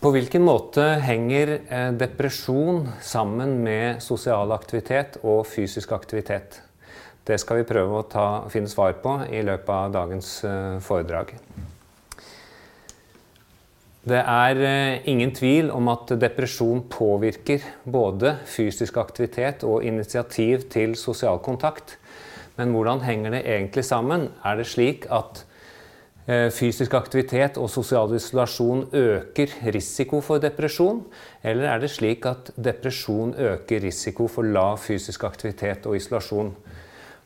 På hvilken måte henger eh, depresjon sammen med sosial aktivitet og fysisk aktivitet? Det skal vi prøve å ta, finne svar på i løpet av dagens eh, foredrag. Det er eh, ingen tvil om at depresjon påvirker både fysisk aktivitet og initiativ til sosial kontakt. Men hvordan henger det egentlig sammen? Er det slik at fysisk aktivitet og sosial isolasjon øker risiko for depresjon? Eller er det slik at depresjon øker risiko for lav fysisk aktivitet og isolasjon?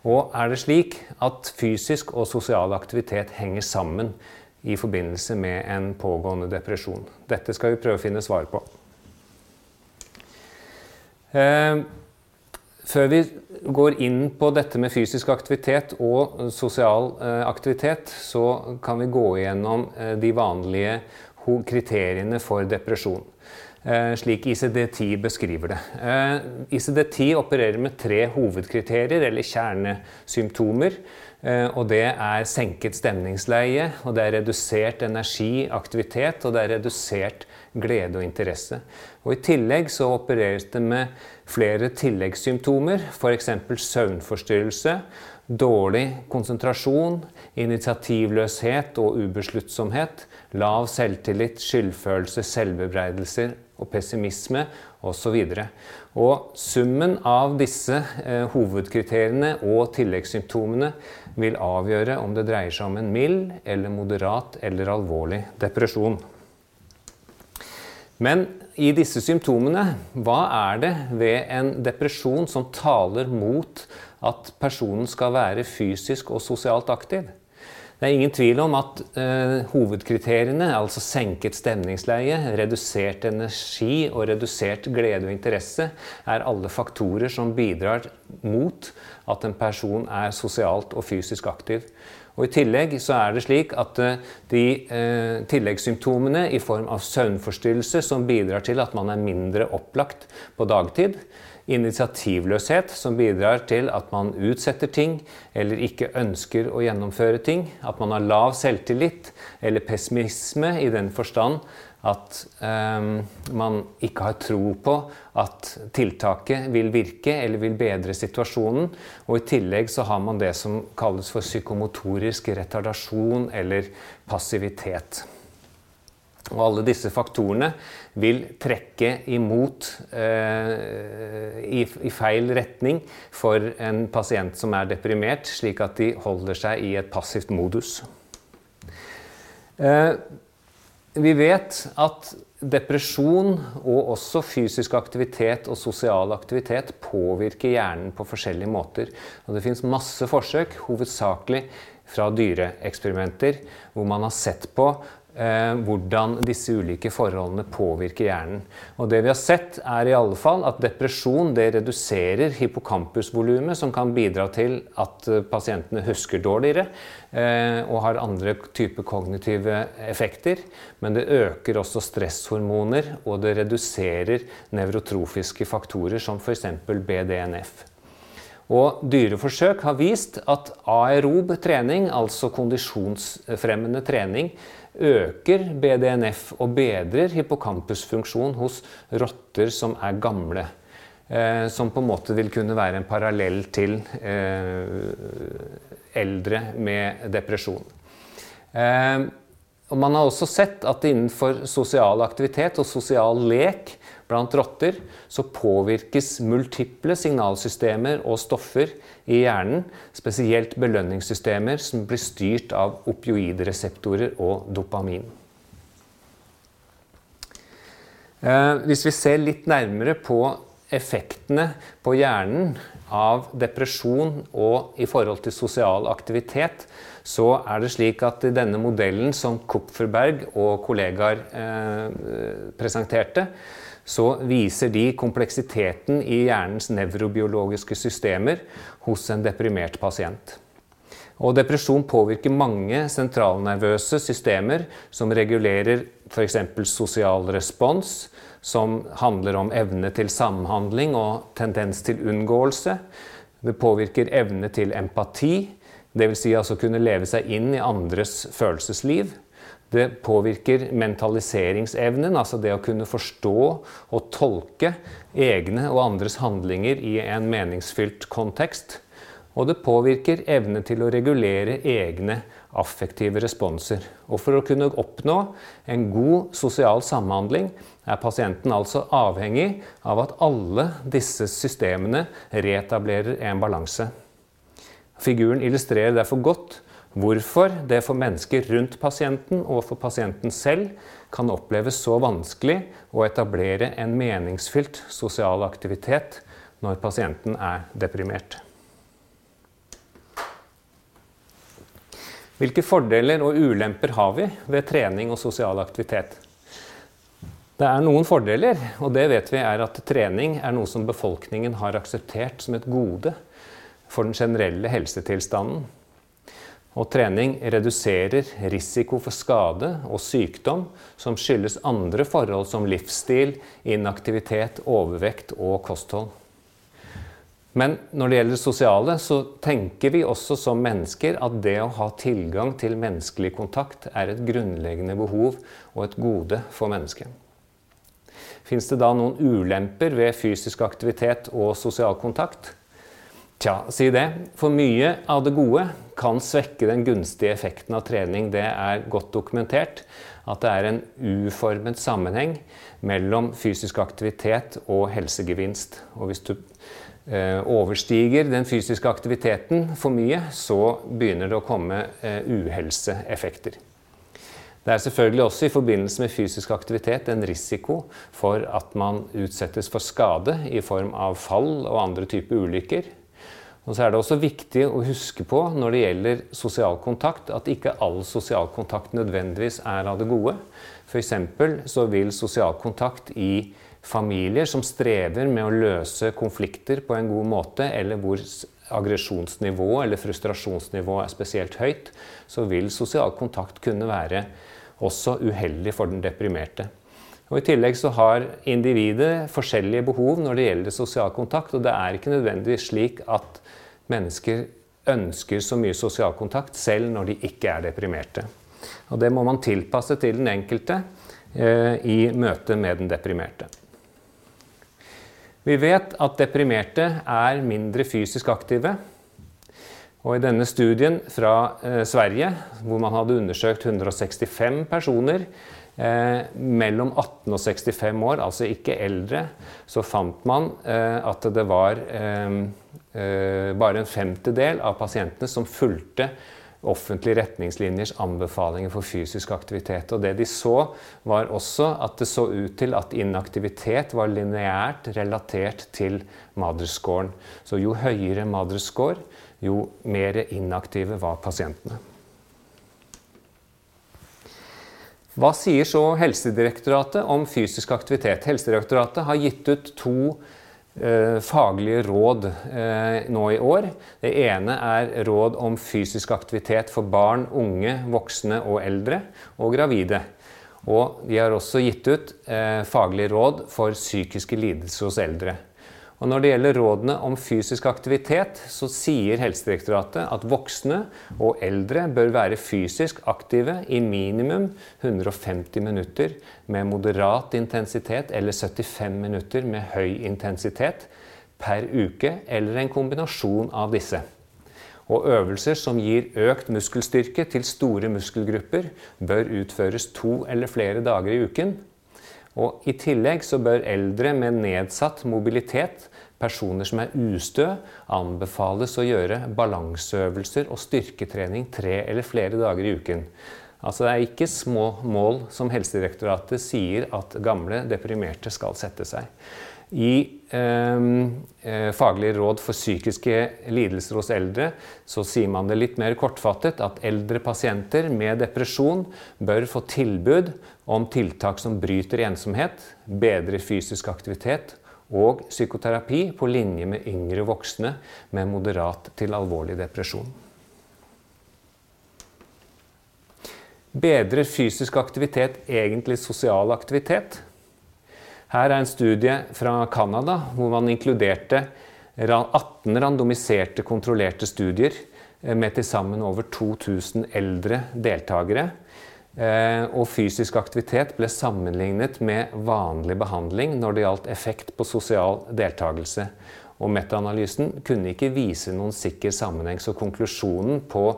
Og er det slik at fysisk og sosial aktivitet henger sammen i forbindelse med en pågående depresjon? Dette skal vi prøve å finne svar på. Før vi går inn på dette med fysisk aktivitet og sosial eh, aktivitet, så kan vi gå igjennom eh, de vanlige kriteriene for depresjon. Eh, slik ICD-10 beskriver det. ICD-10 opererer med tre hovedkriterier, eller kjernesymptomer. Og det er senket stemningsleie, og det er redusert energi, aktivitet, og det er redusert glede og interesse. Og I tillegg så opereres det med flere tilleggssymptomer, f.eks. søvnforstyrrelse, dårlig konsentrasjon, initiativløshet og ubesluttsomhet, lav selvtillit, skyldfølelse, selvbebreidelser og pessimisme osv. Summen av disse eh, hovedkriteriene og tilleggssymptomene vil avgjøre om det dreier seg om en mild eller moderat eller alvorlig depresjon. Men i disse symptomene, hva er det ved en depresjon som taler mot at personen skal være fysisk og sosialt aktiv? Det er ingen tvil om at eh, hovedkriteriene, altså senket stemningsleie, redusert energi og redusert glede og interesse, er alle faktorer som bidrar mot at en person er sosialt og fysisk aktiv. Og I tillegg så er det slik at eh, de eh, tilleggssymptomene i form av søvnforstyrrelse som bidrar til at man er mindre opplagt på dagtid, initiativløshet som bidrar til at man utsetter ting eller ikke ønsker å gjennomføre ting, at man har lav selvtillit eller pessimisme i den forstand at um, man ikke har tro på at tiltaket vil virke eller vil bedre situasjonen. Og i tillegg så har man det som kalles for psykomotorisk retardasjon eller passivitet. Og alle disse faktorene vil trekke imot eh, i, i, feil retning for en pasient som er deprimert, slik at de holder seg i et passivt modus. Eh, vi vet at depresjon og også fysisk aktivitet og sosial aktivitet påvirker hjernen på forskjellige måter. Og det fins masse forsøk, hovedsakelig fra dyreeksperimenter, hvor man har sett på hvordan disse ulike forholdene påvirker hjernen. Og det vi har sett, er i alle fall at depresjon reduserer hippocampusvolumet, som kan bidra til at eh, pasientene husker dårligere eh, og har andre typer kognitive effekter. Men det øker også stresshormoner, og det reduserer nevrotrofiske faktorer som f.eks. BDNF. Og dyreforsøk har vist at aerob trening, altså kondisjonsfremmende trening, øker BDNF og bedrer hippocampusfunksjon hos rotter som er gamle. Eh, som på en måte vil kunne være en parallell til eh, eldre med depresjon. Eh, og man har også sett at innenfor sosial aktivitet og sosial lek blant rotter så påvirkes multiple signalsystemer og stoffer i hjernen, spesielt belønningssystemer som blir styrt av opioidreseptorer og dopamin. Eh, hvis vi ser litt nærmere på effektene på hjernen av depresjon og i forhold til sosial aktivitet, så er det slik at i denne modellen som Kupferberg og kollegaer eh, presenterte, så viser de kompleksiteten i hjernens nevrobiologiske systemer hos en deprimert pasient. Og depresjon påvirker mange sentralnervøse systemer som regulerer f.eks. sosial respons, som handler om evne til samhandling og tendens til unngåelse. Det påvirker evne til empati, dvs. Si altså kunne leve seg inn i andres følelsesliv. Det påvirker mentaliseringsevnen, altså det å kunne forstå og tolke egne og andres handlinger i en meningsfylt kontekst. Og det påvirker evne til å regulere egne affektive responser. Og for å kunne oppnå en god sosial samhandling er pasienten altså avhengig av at alle disse systemene reetablerer en balanse. Figuren illustrerer derfor godt hvorfor det for mennesker rundt pasienten og for pasienten selv kan oppleves så vanskelig å etablere en meningsfylt sosial aktivitet når pasienten er deprimert. Hvilke fordeler og ulemper har vi ved trening og sosial aktivitet? Det er noen fordeler, og det vet vi er at trening er noe som befolkningen har akseptert som et gode for den generelle helsetilstanden. Og trening reduserer risiko for skade og sykdom som skyldes andre forhold som livsstil, inaktivitet, overvekt og kosthold. Men når det gjelder det sosiale, så tenker vi også som mennesker at det å ha tilgang til menneskelig kontakt er et grunnleggende behov og et gode for mennesket. Fins det da noen ulemper ved fysisk aktivitet og sosial kontakt? Tja, si det. For mye av det gode kan svekke den gunstige effekten av trening. Det er godt dokumentert at det er en uformet sammenheng mellom fysisk aktivitet og helsegevinst. Og hvis du Eh, overstiger den fysiske aktiviteten for mye, så begynner det å komme eh, uhelseeffekter. Det er selvfølgelig også i forbindelse med fysisk aktivitet en risiko for at man utsettes for skade i form av fall og andre typer ulykker. Og så er det også viktig å huske på når det gjelder sosial kontakt, at ikke all sosial kontakt nødvendigvis er av det gode. F.eks. så vil sosial kontakt i familier som strever med å løse konflikter på en god måte, eller hvor aggresjonsnivået eller frustrasjonsnivået er spesielt høyt, så vil sosial kontakt kunne være også uheldig for den deprimerte. Og I tillegg så har individet forskjellige behov når det gjelder sosial kontakt. Og det er ikke nødvendigvis slik at mennesker ønsker så mye sosial kontakt selv når de ikke er deprimerte. Og det må man tilpasse til den enkelte eh, i møte med den deprimerte. Vi vet at deprimerte er mindre fysisk aktive. Og I denne studien fra eh, Sverige, hvor man hadde undersøkt 165 personer eh, mellom 18 og 65 år, altså ikke eldre, så fant man eh, at det var eh, bare en femtedel av pasientene som fulgte offentlige retningslinjers anbefalinger for fysisk aktivitet. Og det de så, var også at det så ut til at inaktivitet var lineært relatert til Madres-scoren. Så jo høyere Madres-score, jo mer inaktive var pasientene. Hva sier så Helsedirektoratet om fysisk aktivitet? Helsedirektoratet har gitt ut to Eh, faglige råd eh, nå i år. Det ene er råd om fysisk aktivitet for barn, unge, voksne og eldre, og gravide. Og de har også gitt ut eh, faglige råd for psykiske lidelser hos eldre. Og når det gjelder rådene om fysisk aktivitet, så sier Helsedirektoratet at voksne og eldre bør være fysisk aktive i minimum 150 minutter med moderat intensitet eller 75 minutter med høy intensitet per uke, eller en kombinasjon av disse. Og øvelser som gir økt muskelstyrke til store muskelgrupper, bør utføres to eller flere dager i uken og I tillegg så bør eldre med nedsatt mobilitet, personer som er ustø, anbefales å gjøre balanseøvelser og styrketrening tre eller flere dager i uken. Altså Det er ikke små mål som Helsedirektoratet sier at gamle deprimerte skal sette seg. I ehm, eh, Faglig råd for psykiske lidelser hos eldre så sier man det litt mer kortfattet at eldre pasienter med depresjon bør få tilbud om tiltak som bryter ensomhet, bedrer fysisk aktivitet og psykoterapi på linje med yngre voksne med moderat til alvorlig depresjon. Bedrer fysisk aktivitet egentlig sosial aktivitet? Her er en studie fra Canada hvor man inkluderte 18 randomiserte, kontrollerte studier eh, med til sammen over 2000 eldre deltakere. Eh, og fysisk aktivitet ble sammenlignet med vanlig behandling når det gjaldt effekt på sosial deltakelse. Og metaanalysen kunne ikke vise noen sikker sammenheng, så konklusjonen på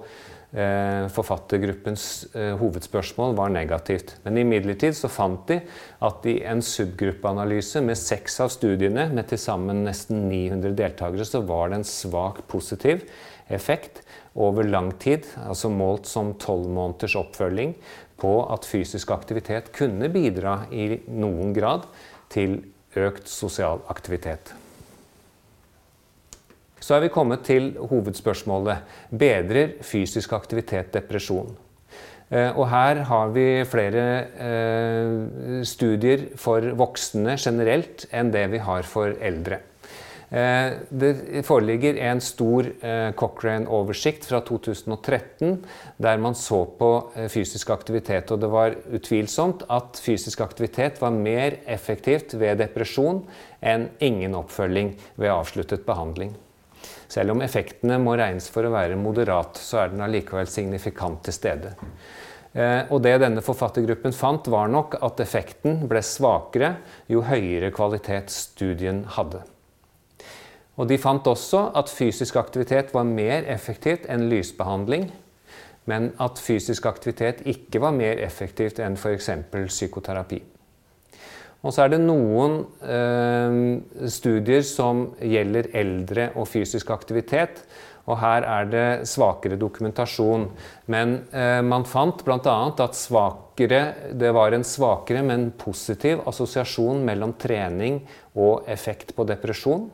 forfattergruppens eh, hovedspørsmål var negativt. Men imidlertid så fant de at i en subgruppeanalyse med seks av studiene, med til sammen nesten 900 deltakere, så var det en svak positiv effekt over lang tid, altså målt som tolv måneders oppfølging, på at fysisk aktivitet kunne bidra i noen grad til økt sosial aktivitet. Så er vi kommet til hovedspørsmålet bedrer fysisk aktivitet depresjon? Eh, og her har vi flere eh, studier for voksne generelt enn det vi har for eldre. Eh, det foreligger en stor eh, Cochrane-oversikt fra 2013 der man så på eh, fysisk aktivitet. Og det var utvilsomt at fysisk aktivitet var mer effektivt ved depresjon enn ingen oppfølging ved avsluttet behandling. Selv om effektene må regnes for å være moderat, så er den allikevel signifikant til stede. Og det denne forfattergruppen fant, var nok at effekten ble svakere jo høyere kvalitet studien hadde. Og de fant også at fysisk aktivitet var mer effektivt enn lysbehandling, men at fysisk aktivitet ikke var mer effektivt enn f.eks. psykoterapi. Og så er det noen eh, studier som gjelder eldre og fysisk aktivitet. Og her er det svakere dokumentasjon. Men eh, man fant bl.a. at svakere, det var en svakere, men positiv assosiasjon mellom trening og effekt på depresjon.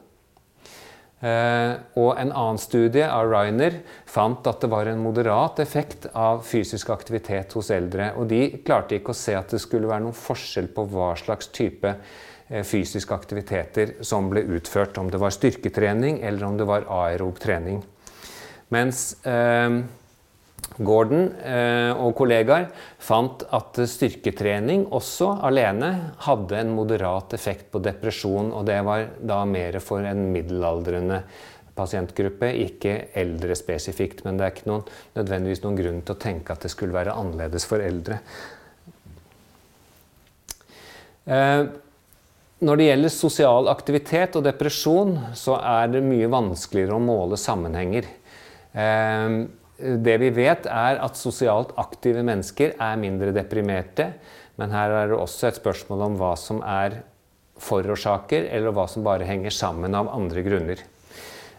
Eh, og en annen studie av Ryner fant at det var en moderat effekt av fysisk aktivitet hos eldre. Og de klarte ikke å se at det skulle være noen forskjell på hva slags type eh, fysiske aktiviteter som ble utført. Om det var styrketrening eller om det var aerob trening. Mens eh, Gordon eh, og kollegaer fant at styrketrening også alene hadde en moderat effekt på depresjon, og det var da mer for en middelaldrende pasientgruppe, ikke eldre spesifikt. Men det er ikke noen, nødvendigvis noen grunn til å tenke at det skulle være annerledes for eldre. Eh, når det gjelder sosial aktivitet og depresjon, så er det mye vanskeligere å måle sammenhenger. Det vi vet, er at sosialt aktive mennesker er mindre deprimerte. Men her er det også et spørsmål om hva som er forårsaker, eller hva som bare henger sammen av andre grunner.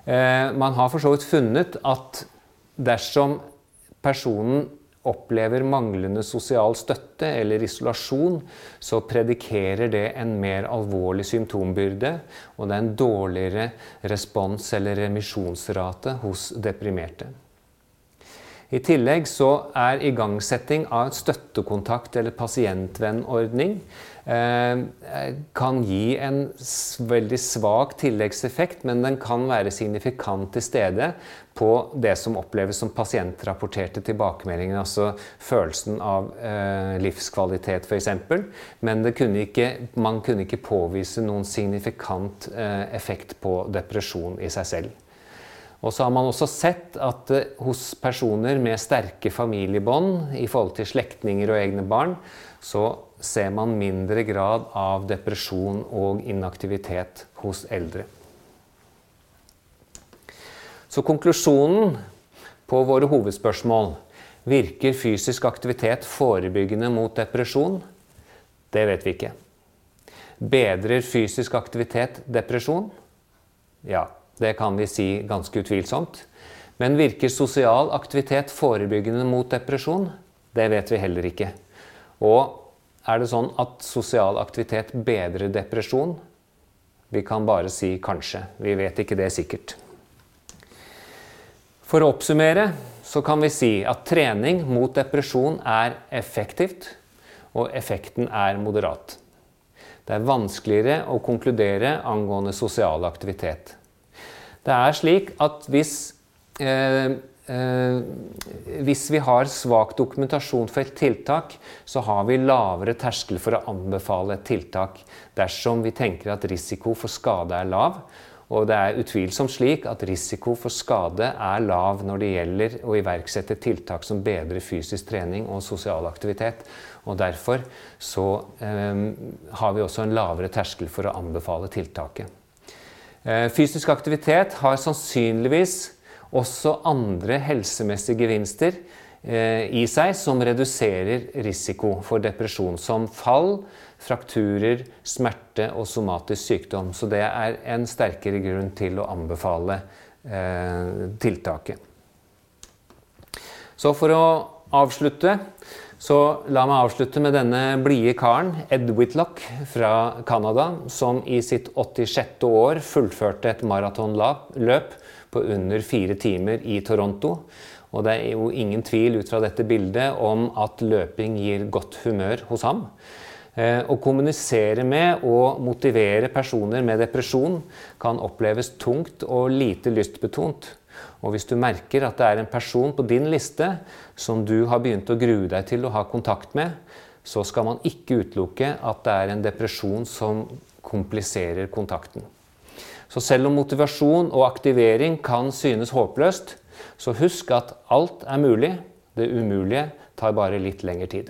Eh, man har for så vidt funnet at dersom personen opplever manglende sosial støtte eller isolasjon, så predikerer det en mer alvorlig symptombyrde, og det er en dårligere respons- eller remisjonsrate hos deprimerte. I tillegg så er igangsetting av støttekontakt eller pasientvennordning eh, kan gi en veldig svak tilleggseffekt, men den kan være signifikant til stede på det som oppleves som pasientrapporterte tilbakemeldinger, altså følelsen av eh, livskvalitet f.eks. Men kunne ikke, man kunne ikke påvise noen signifikant eh, effekt på depresjon i seg selv. Og så har man også sett at eh, hos personer med sterke familiebånd i forhold til slektninger og egne barn, så ser man mindre grad av depresjon og inaktivitet hos eldre. Så konklusjonen på våre hovedspørsmål Virker fysisk aktivitet forebyggende mot depresjon? Det vet vi ikke. Bedrer fysisk aktivitet depresjon? Ja. Det kan vi si ganske utvilsomt. Men virker sosial aktivitet forebyggende mot depresjon? Det vet vi heller ikke. Og er det sånn at sosial aktivitet bedrer depresjon? Vi kan bare si kanskje. Vi vet ikke det sikkert. For å oppsummere så kan vi si at trening mot depresjon er effektivt, og effekten er moderat. Det er vanskeligere å konkludere angående sosial aktivitet. Det er slik at hvis, eh, eh, hvis vi har svak dokumentasjon for et tiltak, så har vi lavere terskel for å anbefale et tiltak dersom vi tenker at risiko for skade er lav. Og det er utvilsomt slik at risiko for skade er lav når det gjelder å iverksette tiltak som bedrer fysisk trening og sosial aktivitet. Og derfor så eh, har vi også en lavere terskel for å anbefale tiltaket. Eh, fysisk aktivitet har sannsynligvis også andre helsemessige gevinster eh, i seg som reduserer risiko for depresjon, som fall, frakturer, smerte og somatisk sykdom. Så det er en sterkere grunn til å anbefale eh, tiltaket. Så for å avslutte så la meg avslutte med denne blide karen, Ed Whitlock fra Canada, som i sitt 86. år fullførte et maratonløp på under fire timer i Toronto. Og det er jo ingen tvil ut fra dette bildet om at løping gir godt humør hos ham. Eh, å kommunisere med og motivere personer med depresjon kan oppleves tungt og lite lystbetont. Og hvis du merker at det er en person på din liste som du har begynt å grue deg til å ha kontakt med, så skal man ikke utelukke at det er en depresjon som kompliserer kontakten. Så selv om motivasjon og aktivering kan synes håpløst, så husk at alt er mulig. Det umulige tar bare litt lengre tid.